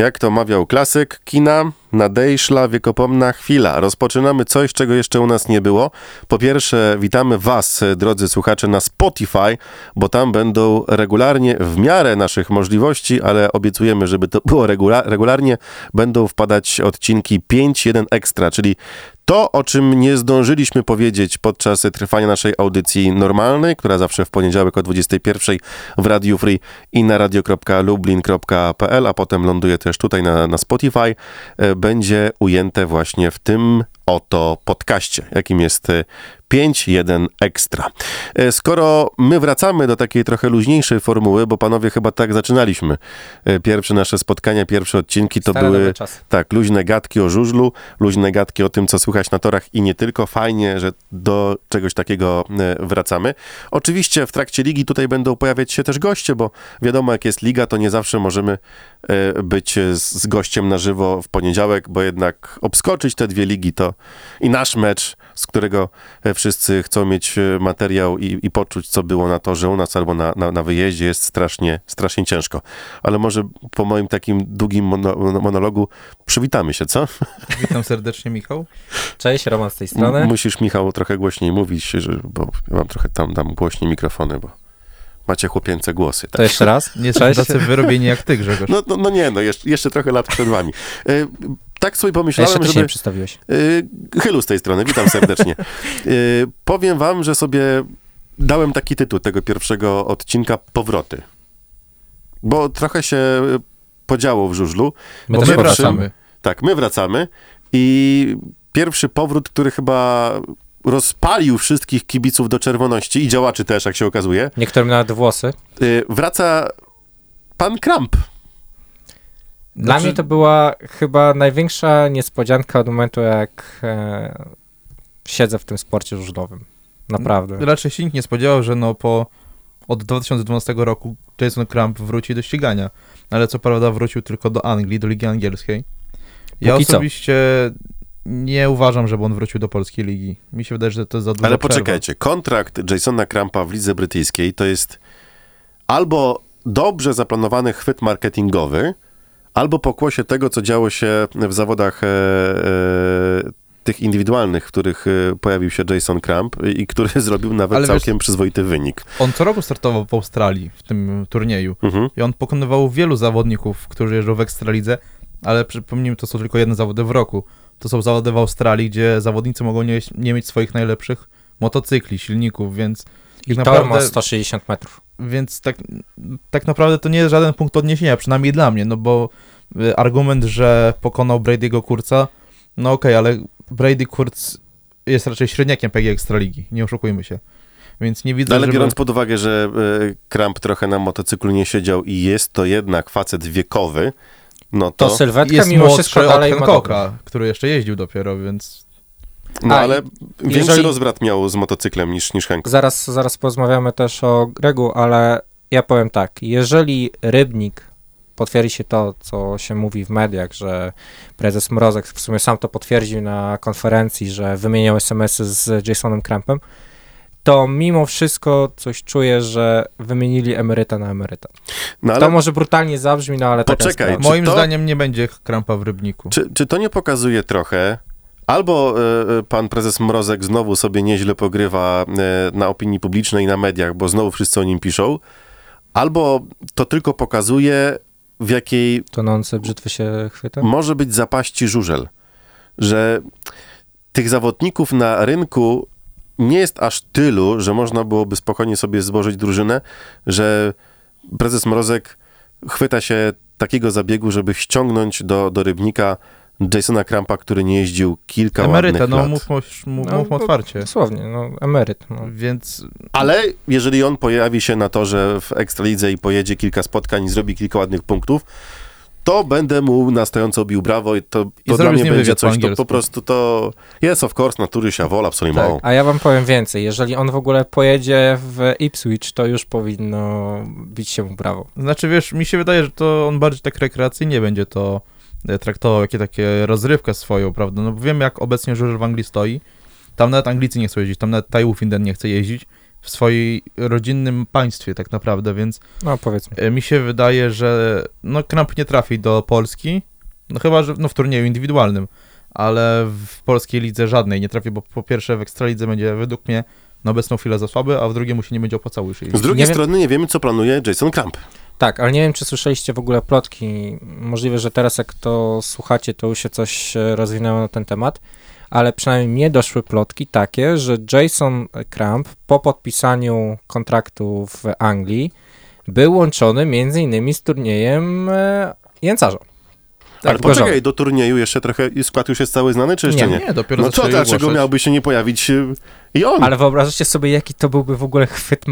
Jak to mawiał klasyk kina, nadejszła wiekopomna chwila. Rozpoczynamy coś, czego jeszcze u nas nie było. Po pierwsze, witamy Was, drodzy słuchacze, na Spotify, bo tam będą regularnie, w miarę naszych możliwości, ale obiecujemy, żeby to było regula regularnie, będą wpadać odcinki 5.1 Extra, czyli to, o czym nie zdążyliśmy powiedzieć podczas trwania naszej audycji normalnej, która zawsze w poniedziałek o 21 w Radio Free i na radio.lublin.pl, a potem ląduje też tutaj na, na Spotify, e, będzie ujęte właśnie w tym oto podcaście, jakim jest 5.1 Extra. E, skoro my wracamy do takiej trochę luźniejszej formuły, bo panowie chyba tak zaczynaliśmy. E, pierwsze nasze spotkania, pierwsze odcinki to Stare były tak, luźne gadki o żużlu, luźne gadki o tym, co słychać na torach i nie tylko. Fajnie, że do czegoś takiego e, wracamy. Oczywiście w trakcie ligi tutaj będą pojawiać się też goście, bo wiadomo, jak jest liga, to nie zawsze możemy być z gościem na żywo w poniedziałek, bo jednak obskoczyć te dwie ligi to i nasz mecz, z którego wszyscy chcą mieć materiał i, i poczuć, co było na torze u nas albo na, na, na wyjeździe, jest strasznie, strasznie ciężko. Ale może po moim takim długim mono, monologu przywitamy się, co? Witam serdecznie, Michał. Cześć, Roman z tej strony. M musisz, Michał, trochę głośniej mówić, że, bo ja mam trochę tam dam głośniej mikrofony, bo macie chłopięce głosy. Tak? To jeszcze raz. Nie są tacy wyrobieni jak ty, Grzegorz. No, no, no nie, no jeszcze, jeszcze trochę lat przed wami. Y, tak sobie pomyślałem, jeszcze ty żeby... nie przedstawiłeś. Y, Chylu z tej strony, witam serdecznie. Y, powiem wam, że sobie dałem taki tytuł tego pierwszego odcinka Powroty. Bo trochę się podziało w żużlu. My my wracamy. Tak, my wracamy i pierwszy powrót, który chyba rozpalił wszystkich kibiców do czerwoności i działaczy też, jak się okazuje, Niektórym nawet włosy. y, wraca pan Kramp. Dla Znaczy- mnie to była chyba największa niespodzianka od momentu, jak e, siedzę w tym sporcie żużlowym. Naprawdę. Raczej się nikt nie spodziewał, że no po od 2012 roku Jason Crump wróci do ścigania. Ale co prawda wrócił tylko do Anglii, do Ligi Angielskiej. Ja Póki co. nie uważam, żeby on wrócił do polskiej ligi. Mi się wydaje, że to jest za dużo Ale poczekajcie, kontrakt Jasona Krampa w lidze brytyjskiej to jest albo dobrze zaplanowany chwyt marketingowy, albo pokłosie tego, co działo się w zawodach e, e, tych indywidualnych, w których e, pojawił się Jason Kramp i który zrobił nawet Ale wiesz- całkiem przyzwoity wynik. On co roku startował w Australii w tym turnieju. Mhm. I on pokonywał wielu zawodników, którzy jeżdżą w Ekstralidze, ale przypomnijmy, to są tylko jedne zawody w roku. To są zawody w Australii, gdzie zawodnicy mogą nie, nie mieć swoich najlepszych motocykli, silników, więc I tak tor ma naprawdę- 160 metrów. Więc tak, tak naprawdę to nie jest żaden punkt odniesienia, przynajmniej dla mnie, no bo y, argument, że pokonał Brady'ego Kurca, no okej, ale Brady Kurz jest raczej średniakiem PG Ekstraligi, nie oszukujmy się. Więc nie widzę, No ale żeby... biorąc pod uwagę, że e, Kramp trochę na motocyklu nie siedział i jest to jednak facet wiekowy, no To to... sylwetka jest mimo wszystko dalej. Hancocka, który jeszcze jeździł dopiero, więc No A, ale większy jeżeli- rozbrat miał z motocyklem niż, niż Hank. Zaraz, zaraz porozmawiamy też o Gregu, ale ja powiem tak, jeżeli Rybnik potwierdzi się to, co się mówi w mediach, że prezes Mrozek w sumie sam to potwierdził na konferencji, że wymieniał SMS-y z Jasonem Crampem, to mimo wszystko coś czuję, że wymienili emeryta na emeryta. No To może brutalnie zabrzmi, no ale tak Poczekaj, jest Czy moim to- zdaniem nie będzie Krampa w Rybniku. Czy, czy to nie pokazuje trochę, albo e, pan prezes Mrozek znowu sobie nieźle pogrywa e, na opinii publicznej i na mediach, bo znowu wszyscy o nim piszą, albo to tylko pokazuje, w jakiej Tonące brzytwy się chwyta? może być zapaści żużel. Że tych zawodników na rynku nie jest aż tylu, że można byłoby spokojnie sobie złożyć drużynę, że prezes Mrozek chwyta się takiego zabiegu, żeby ściągnąć do, do Rybnika Jasona Krampa, który nie jeździł kilka Emeryta, ładnych no lat. mów, No, mówmy to- otwarcie. Dosłownie, no emeryt. No. Więc Ale jeżeli on pojawi się na torze w Ekstralidze i pojedzie kilka spotkań i zrobi kilka ładnych punktów, to będę mu na stojąco bił brawo i to, to dla mnie będzie coś, to po prostu to jest of course natury się wola, absolutnie Tak. mało. A ja wam powiem więcej, jeżeli on w ogóle pojedzie w Ipswich, to już powinno bić się mu brawo. Znaczy, wiesz, mi się wydaje, że to on bardziej tak rekreacyjnie będzie to e, traktował, jakie takie rozrywkę swoją, prawda? No bo wiem, jak obecnie żużel w Anglii stoi. Tam nawet Anglicy nie chcą jeździć, tam nawet Ty Wolfinden nie chce jeździć, w swoim rodzinnym państwie tak naprawdę, więc No powiedzmy. e, mi się wydaje, że no Kramp nie trafi do Polski, no chyba, że no w turnieju indywidualnym, ale w polskiej lidze żadnej nie trafi, bo po pierwsze w Ekstralidze będzie według mnie na obecną chwilę za słaby, a w drugiej mu się nie będzie opłacało już. Z drugiej Nie wiem- strony nie wiemy, co planuje Jason Crump. Tak, ale nie wiem, czy słyszeliście w ogóle plotki. Możliwe, że teraz jak to słuchacie, to już się coś e, rozwinęło na ten temat, ale przynajmniej mnie doszły plotki takie, że Jason Crump po podpisaniu kontraktu w Anglii był łączony między innymi z turniejem e, Jęcarza. Ale gorzowy. poczekaj, do turnieju jeszcze trochę skład już jest cały znany, czy jeszcze nie? Nie, Nie, dopiero No co, dlaczego miałby się nie pojawić y, i on? Ale wyobraźcie sobie, jaki to byłby w ogóle chwyt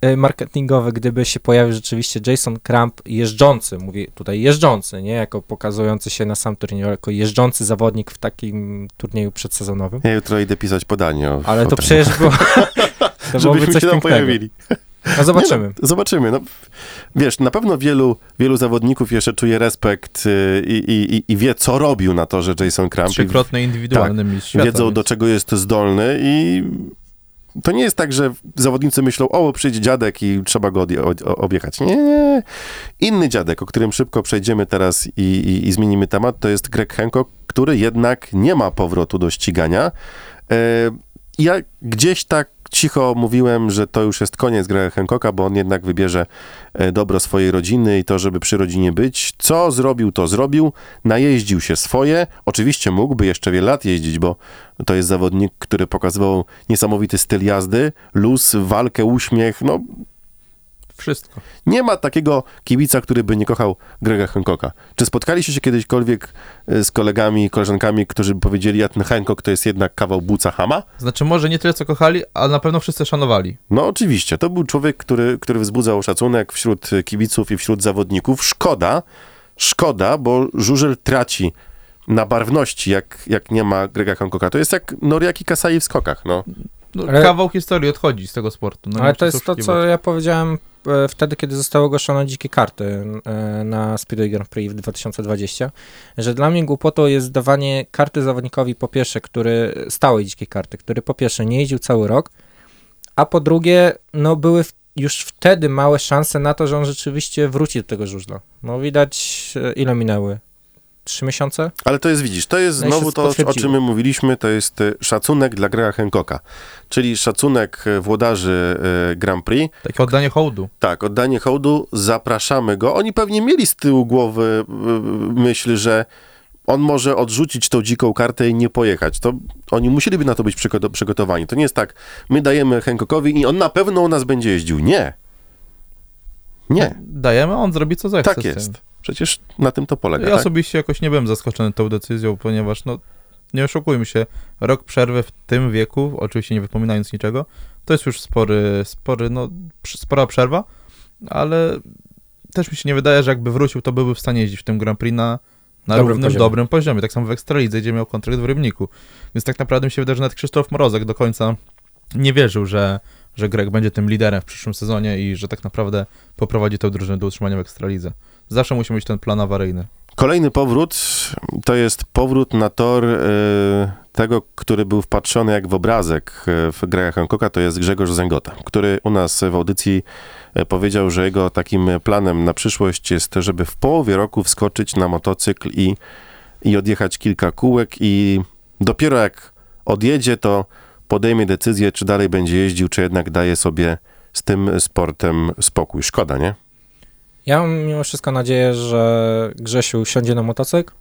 e, marketingowy, gdyby się pojawił rzeczywiście Jason Crump jeżdżący, mówię tutaj jeżdżący, nie jako pokazujący się na sam turniej, ale jako jeżdżący zawodnik w takim turnieju przedsezonowym. Ja jutro idę pisać podanie o Ale o to przecież było... To Żebyśmy się tam pięknego. pojawili. No zobaczymy. Nie, no, zobaczymy. No, wiesz, na pewno wielu, wielu zawodników jeszcze czuje respekt y, i, i, i, wie, co robił na to, że Jason Crump. Trzykrotny indywidualny mistrz świata. wiedzą, więc- do czego jest zdolny i to nie jest tak, że zawodnicy myślą, o, przyjdzie dziadek i trzeba go objechać. Nie, nie. Inny dziadek, o którym szybko przejdziemy teraz i, i, i zmienimy temat, to jest Greg Hancock, który jednak nie ma powrotu do ścigania. E, ja gdzieś tak cicho mówiłem, że to już jest koniec Grega Hancocka, bo on jednak wybierze e, dobro swojej rodziny i to, żeby przy rodzinie być. Co zrobił, to zrobił. Najeździł się swoje. Oczywiście mógłby jeszcze wiele lat jeździć, bo to jest zawodnik, który pokazywał niesamowity styl jazdy, luz, walkę, uśmiech. No, Wszystko. nie ma takiego kibica, który by nie kochał Grega Hancocka. Czy spotkaliście się kiedyśkolwiek e, z kolegami, koleżankami, którzy by powiedzieli, że ten Hancock to jest jednak kawał buca Hama? Znaczy może nie tyle co kochali, ale na pewno wszyscy szanowali. No oczywiście, to był człowiek, który, który wzbudzał szacunek wśród kibiców i wśród zawodników. Szkoda, szkoda, bo żużel traci na barwności, jak, jak nie ma Grega Hancocka. To jest jak Noriaki Kasai w skokach, no. No, Ale- Kawał historii odchodzi z tego sportu. No, Ale to jest to, co ja powiedziałem wtedy, kiedy zostały ogłoszone dzikie karty e, na Speedway Grand Prix w 2020, że dla mnie głupotą jest dawanie karty zawodnikowi po pierwsze, który stałej dzikiej karty, który po pierwsze nie jeździł cały rok, a po drugie, no były już wtedy małe szanse na to, że on rzeczywiście wróci do tego żużla. No widać, e, ile minęły? Trzy miesiące? Ale to jest, widzisz, to jest No znowu to, o czym my mówiliśmy, to jest e, szacunek dla Grega Hancocka. Czyli szacunek e, włodarzy e, Grand Prix, Takie oddanie hołdu. Tak, oddanie hołdu, zapraszamy go. Oni pewnie mieli z tyłu głowy y, myśl, że on może odrzucić tą dziką kartę i nie pojechać. To oni musieliby na to być przygo- przygotowani. To nie jest tak, my dajemy Hancockowi i on na pewno u nas będzie jeździł. Nie. Nie, Dajemy, on zrobi co zechce tak z tym. Przecież na tym to polega, Ja tak? osobiście jakoś nie byłem zaskoczony tą decyzją, ponieważ no, nie oszukujmy się, rok przerwy w tym wieku, oczywiście nie wypominając niczego, to jest już spory, spory, no, spora przerwa, ale też mi się nie wydaje, że jakby wrócił, to byłby w stanie jeździć w tym Grand Prix na, na Dobrym równym, poziomie. dobrym poziomie. Tak samo w Ekstralidze, gdzie miał kontrakt w Rybniku. Więc tak naprawdę mi się wydaje, że nawet Krzysztof Mrozek do końca nie wierzył, że, że Greg będzie tym liderem w przyszłym sezonie i że tak naprawdę poprowadzi tę drużynę do utrzymania w Ekstralidze. Zawsze musi mieć ten plan awaryjny. Kolejny powrót to jest powrót na tor y, tego, który był wpatrzony jak w obrazek y, w Grega Hancocka, to jest Grzegorz Zęgota, który u nas w audycji y, powiedział, że jego takim planem na przyszłość jest, żeby w połowie roku wskoczyć na motocykl i, i odjechać kilka kółek i dopiero jak odjedzie, to podejmie decyzję, czy dalej będzie jeździł, czy jednak daje sobie z tym sportem spokój. Szkoda, nie? Ja mam mimo wszystko nadzieję, że Grzesiu siądzie na motocykl,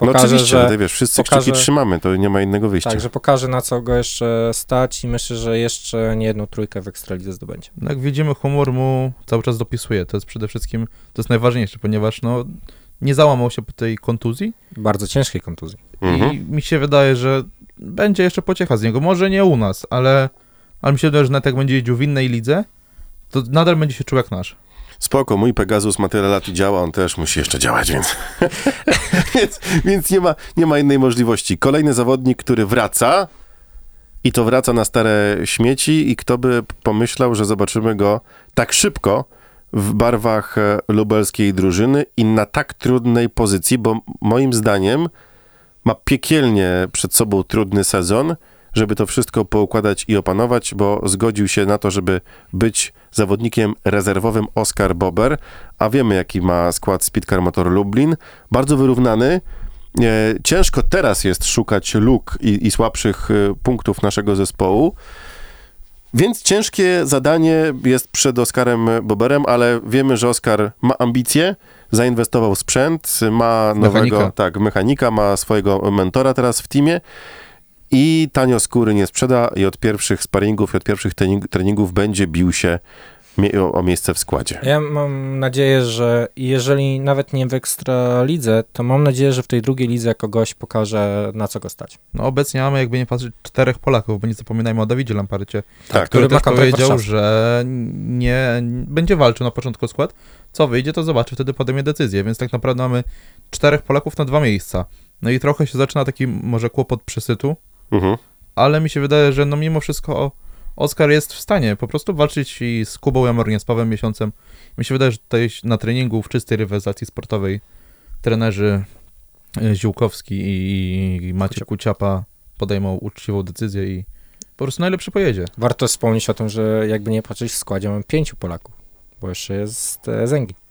No pokaże, oczywiście, że ty wiesz, wszyscy pokaże- kciuki trzymamy, to nie ma innego wyjścia. Tak, że pokaże na co go jeszcze stać i myślę, że jeszcze nie jedną trójkę w Ekstralidze zdobędzie. No Jak widzimy, humor mu cały czas dopisuje. To jest przede wszystkim, to jest najważniejsze, ponieważ no, nie załamał się po tej kontuzji Bardzo ciężkiej kontuzji. Mhm. i mi się wydaje, że będzie jeszcze pociecha z niego. Może nie u nas, ale, ale mi się wydaje, że nawet jak będzie jeździł w innej lidze, to nadal będzie się czuł jak nasz. Spoko, mój Pegasus ma tyle lat i działa, on też musi jeszcze działać, więc, więc, więc nie, ma, nie ma innej możliwości. Kolejny zawodnik, który wraca i to wraca na stare śmieci i kto by pomyślał, że zobaczymy go tak szybko w barwach e, lubelskiej drużyny i na tak trudnej pozycji, bo moim zdaniem ma piekielnie przed sobą trudny sezon. żeby to wszystko poukładać i opanować, bo zgodził się na to, żeby być zawodnikiem rezerwowym Oscar Bober, a wiemy jaki ma skład Speedcar Motor Lublin. Bardzo wyrównany. E, ciężko teraz jest szukać luk i, i słabszych e, punktów naszego zespołu. Więc ciężkie zadanie jest przed Oskarem Boberem, ale wiemy, że Oskar ma ambicje, zainwestował w sprzęt, ma nowego, Mechanika. tak, mechanika, ma swojego mentora teraz w teamie i tanio skóry nie sprzeda i od pierwszych sparingów i od pierwszych trening- treningów będzie bił się mie- o, o miejsce w składzie. Ja mam nadzieję, że jeżeli nawet nie w ekstra lidze, to mam nadzieję, że w tej drugiej lidze kogoś pokaże na co go stać. No obecnie mamy, jakby nie patrzeć, czterech Polaków, bo nie zapominajmy o Dawidzie Lamparcie, Tak, który który też powiedział, że nie będzie walczył na początku skład. Co wyjdzie, to zobaczy, wtedy podejmie decyzję, więc tak naprawdę mamy czterech Polaków na dwa miejsca. No i trochę się zaczyna taki może kłopot przesytu, mhm. ale mi się wydaje, że no mimo wszystko Oskar jest w stanie po prostu walczyć i z Kubą Jamornie, z Pawłem Miesiącem. Mi się wydaje, że tutaj na treningu w czystej rywalizacji sportowej trenerzy e, Ziółkowski i Maciek Kuciapa podejmą uczciwą decyzję i po prostu najlepszy pojedzie. Warto wspomnieć o tym, że jakby nie patrzeć w składzie mamy pięciu Polaków, bo jeszcze jest e, Zengin.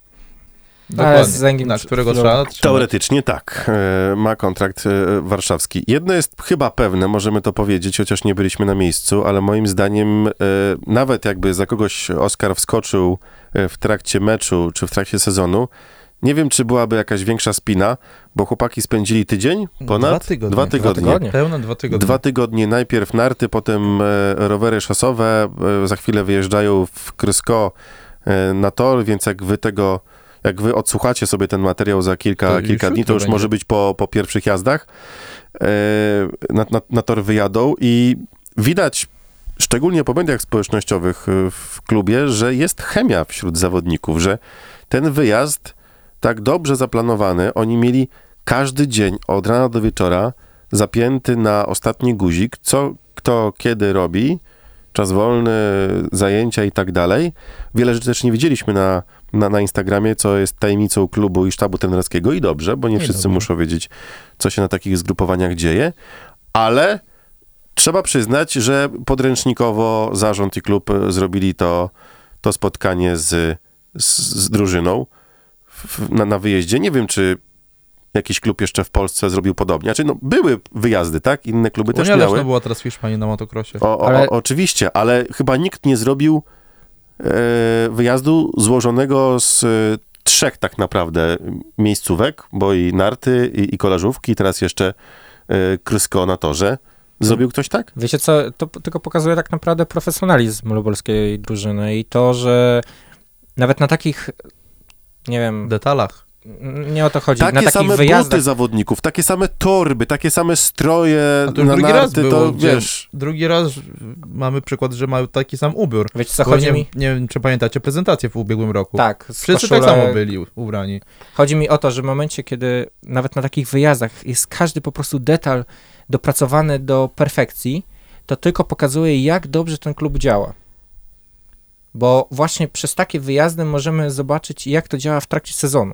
Dokładnie. z Zęgiem na którego chwilą- trzeba trzymać. Teoretycznie tak. E, Ma kontrakt e, warszawski. Jedno jest chyba pewne, możemy to powiedzieć, chociaż nie byliśmy na miejscu, ale moim zdaniem e, nawet jakby za kogoś Oskar wskoczył w trakcie meczu czy w trakcie sezonu, nie wiem, czy byłaby jakaś większa spina, bo chłopaki spędzili tydzień ponad? Dwa tygodnie. Dwa Dwa tygodnie. tygodnie. Pełne dwa tygodnie. Dwa tygodnie najpierw narty, potem rowery szosowe, za chwilę wyjeżdżają w Krysko na tor, więc jak wy tego, jak wy odsłuchacie sobie ten materiał za kilka, kilka dni, to już będzie. może być po, po pierwszych jazdach. E, na, na, na tor wyjadą i widać, szczególnie po mediach społecznościowych e, w klubie, że jest chemia wśród zawodników, że ten wyjazd tak dobrze zaplanowany, oni mieli każdy dzień od rana do wieczora zapięty na ostatni guzik, co kto kiedy robi, czas wolny, zajęcia i tak dalej. Wiele rzeczy też nie widzieliśmy na, na, na Instagramie, co jest tajemnicą klubu i sztabu trenerskiego i dobrze, bo nie I wszyscy dobrze. muszą wiedzieć, co się na takich zgrupowaniach dzieje, ale trzeba przyznać, że podręcznikowo zarząd i klub zrobili to, to spotkanie z, z, z drużyną w, na, na wyjeździe. Nie wiem, czy jakiś klub jeszcze w Polsce zrobił podobnie. Znaczy, no, były wyjazdy, tak? Inne kluby też Unia miały. Leszno była teraz w Hiszpanii na motocrossie. O, o, Ale- o, oczywiście, ale chyba nikt nie zrobił wyjazdu złożonego z e, trzech tak naprawdę miejscówek, bo i narty, i, i kolażówki, teraz jeszcze e, krysko na torze. Zrobił ktoś tak? Wiecie co, to tylko pokazuje tak naprawdę profesjonalizm lubelskiej drużyny i to, że nawet na takich, nie wiem, detalach. Nie o to chodzi, na Takie takich same wyjazdach, buty zawodników, takie same torby, takie same stroje A to na drugi raz narty, było, to wiesz... Drugi raz mamy przykład, że mają taki sam ubiór. wiecie co, chodzi nie, mi, nie wiem, czy pamiętacie prezentację w ubiegłym roku. tak, Wszyscy koszulek- tak samo byli ubrani. Chodzi mi o to, że w momencie, kiedy nawet na takich wyjazdach jest każdy po prostu detal dopracowany do perfekcji, to tylko pokazuje, jak dobrze ten klub działa. Bo właśnie przez takie wyjazdy możemy zobaczyć, jak to działa w trakcie sezonu.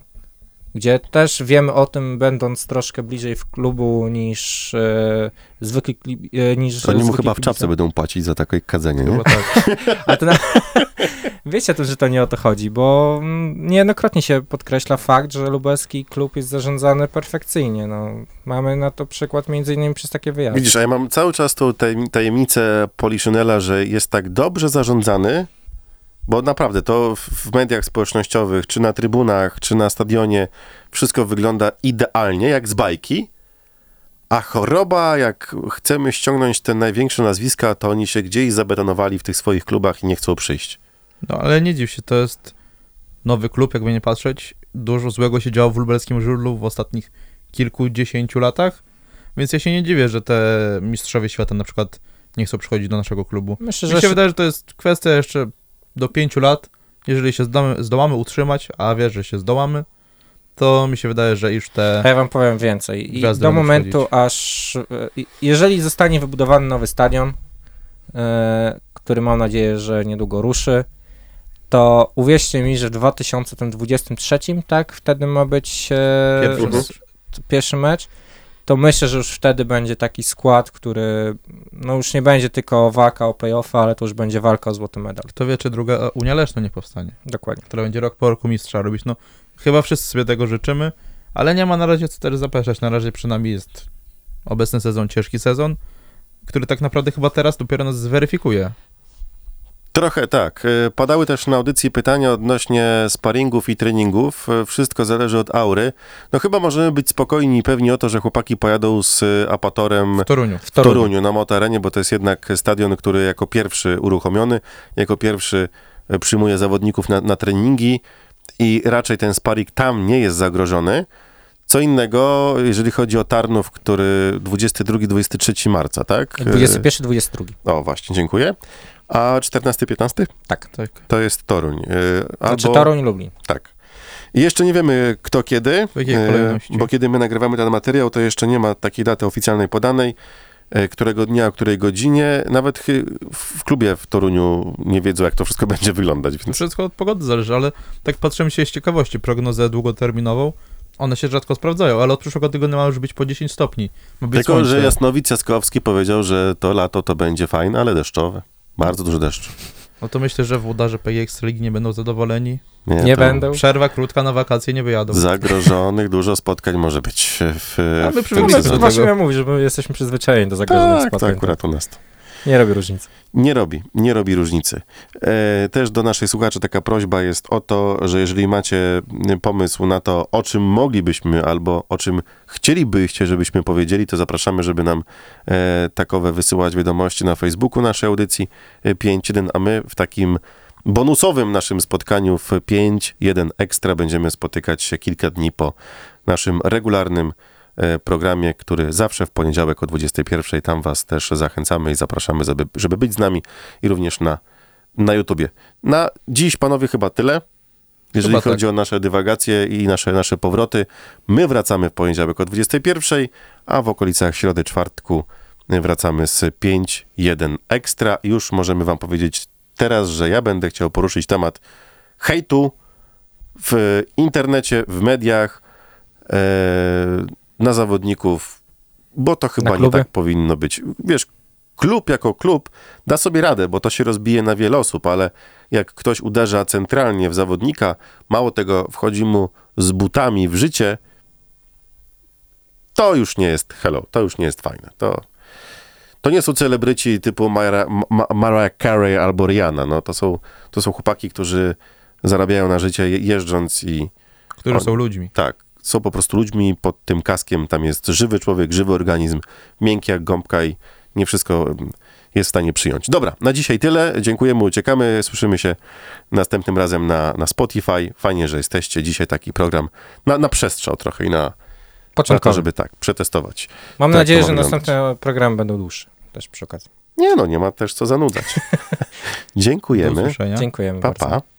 Gdzie też wiemy o tym, będąc troszkę bliżej w klubu niż e, zwykli kli- e, niż Oni mu chyba w czapce będą płacić za takie kadzenie, nie? Tak. Ale to na... Wiecie też, że to nie o to chodzi, bo mm, niejednokrotnie się podkreśla fakt, że lubelski klub jest zarządzany perfekcyjnie. No, mamy na to przykład między innymi przez takie wyjazdy. Widzisz, a ja mam cały czas tą tajem- tajemnicę Poliszynela, że jest tak dobrze zarządzany, bo naprawdę to w- mediach społecznościowych, czy na trybunach, czy na stadionie, wszystko wygląda idealnie, jak z bajki, a choroba, jak chcemy ściągnąć te największe nazwiska, to oni się gdzieś zabetonowali w tych swoich klubach i nie chcą przyjść. No ale nie dziw się, to jest nowy klub, jakby nie patrzeć. Dużo złego się działo w lubelskim żurlu w ostatnich kilkudziesięciu latach, więc ja się nie dziwię, że te mistrzowie świata na przykład nie chcą przychodzić do naszego klubu. Myślę, Mi że się wydaje, że to jest kwestia jeszcze do pięciu lat. Jeżeli się zdołamy, zdołamy utrzymać, a wiesz, że się zdołamy, to mi się wydaje, że już te... A ja wam powiem więcej. I do momentu, wchodzić. aż e, jeżeli zostanie wybudowany nowy stadion, e, który mam nadzieję, że niedługo ruszy, to uwierzcie mi, że w 2023, tak, wtedy ma być Pierwszy mecz. pierwszy mecz, to myślę, że już wtedy będzie taki skład, który no już nie będzie tylko walka o play-offa, ale to już będzie walka o złoty medal. Kto wie, czy druga Unia Leszno nie powstanie, Dokładnie. która będzie rok po roku mistrza robić. No, chyba wszyscy sobie tego życzymy, ale nie ma na razie co też zapeszać. Na razie przynajmniej jest obecny sezon ciężki sezon, który tak naprawdę chyba teraz dopiero nas zweryfikuje. Trochę tak. E, Padały też na audycji pytania odnośnie sparingów i treningów. E, Wszystko zależy od aury. No chyba możemy być spokojni i pewni o to, że chłopaki pojadą z e, Apatorem W Toruniu. W w Toruniu. Toruniu na Motorenie, bo to jest jednak stadion, który jako pierwszy uruchomiony, jako pierwszy przyjmuje zawodników na, na treningi i raczej ten sparing tam nie jest zagrożony. Co innego, jeżeli chodzi o Tarnów, który 22-23 marca, tak? 21-22. E, O, właśnie, dziękuję. A 14-15? Tak. Tak. To jest Toruń. E, Znaczy albo- Toruń Lublin. Tak. I jeszcze nie wiemy kto kiedy, kolejności? bo kiedy my nagrywamy ten materiał, to jeszcze nie ma takiej daty oficjalnej podanej, e, którego dnia, o której godzinie. Nawet w klubie w Toruniu nie wiedzą, jak to wszystko będzie wyglądać. Więc wszystko od pogody zależy, ale tak patrzymy się z ciekawości, prognozę długoterminową, one się rzadko sprawdzają, ale od przyszłego tygodnia ma już być po 10 stopni. Tylko, słońce. że Jasnowic Jaskowski powiedział, że to lato to będzie fajne, ale deszczowe. Bardzo dużo deszczu. No to myślę, że włodarze PGX Ligi nie będą zadowoleni. Nie to będą. Przerwa krótka na wakacje, nie wyjadą. Zagrożonych dużo spotkań może być w, A my w tym No, sezonie. właśnie ja mówię, że my jesteśmy przyzwyczajeni do zagrożonych Tak, spotkań. akurat u nas to. Nie robi różnicy. Nie robi, nie robi różnicy. E, też do naszych słuchaczy taka prośba jest o to, że jeżeli macie y, pomysł na to, o czym moglibyśmy albo o czym chcielibyście, żebyśmy powiedzieli, to zapraszamy, żeby nam e, takowe wysyłać wiadomości na Facebooku naszej audycji e, 5.1, a my w takim bonusowym naszym spotkaniu w 5.1 Ekstra będziemy spotykać się kilka dni po naszym regularnym e, programie, który zawsze w poniedziałek o 21. Tam Was też zachęcamy i zapraszamy, żeby, żeby być z nami i również na, na YouTubie. Na dziś, panowie, chyba tyle. Jeżeli Chyba tak. chodzi o nasze dywagacje i nasze, nasze powroty, my wracamy w poniedziałek o 21, a w okolicach środy, czwartku wracamy z 5.1 Ekstra. Już możemy Wam powiedzieć teraz, że ja będę chciał poruszyć temat hejtu w internecie, w mediach, e, na zawodników, bo to chyba nie tak powinno być. Wiesz, klub jako klub da sobie radę, bo to się rozbije na wiele osób, ale jak ktoś uderza centralnie w zawodnika, mało tego, wchodzi mu z butami w życie, to już nie jest hello, to już nie jest fajne. To, to nie są celebryci typu Mariah, Ma- Mariah Carey albo Rihanna, no to są, to są chłopaki, którzy zarabiają na życie je- jeżdżąc i Którzy Oni- są ludźmi. tak, są po prostu ludźmi, pod tym kaskiem tam jest żywy człowiek, żywy organizm, miękki jak gąbka i nie wszystko jest w stanie przyjąć. Dobra, na dzisiaj tyle. Dziękujemy, uciekamy. Słyszymy się następnym razem na, na Spotify. Fajnie, że jesteście. Dzisiaj taki program na, na przestrzał trochę i na, na to, żeby tak, przetestować. Mam tak, nadzieję, że następne programy będą dłuższe. Też przy okazji. Nie no, nie ma też co zanudzać. Dziękujemy. Dziękujemy Pa, bardzo. pa.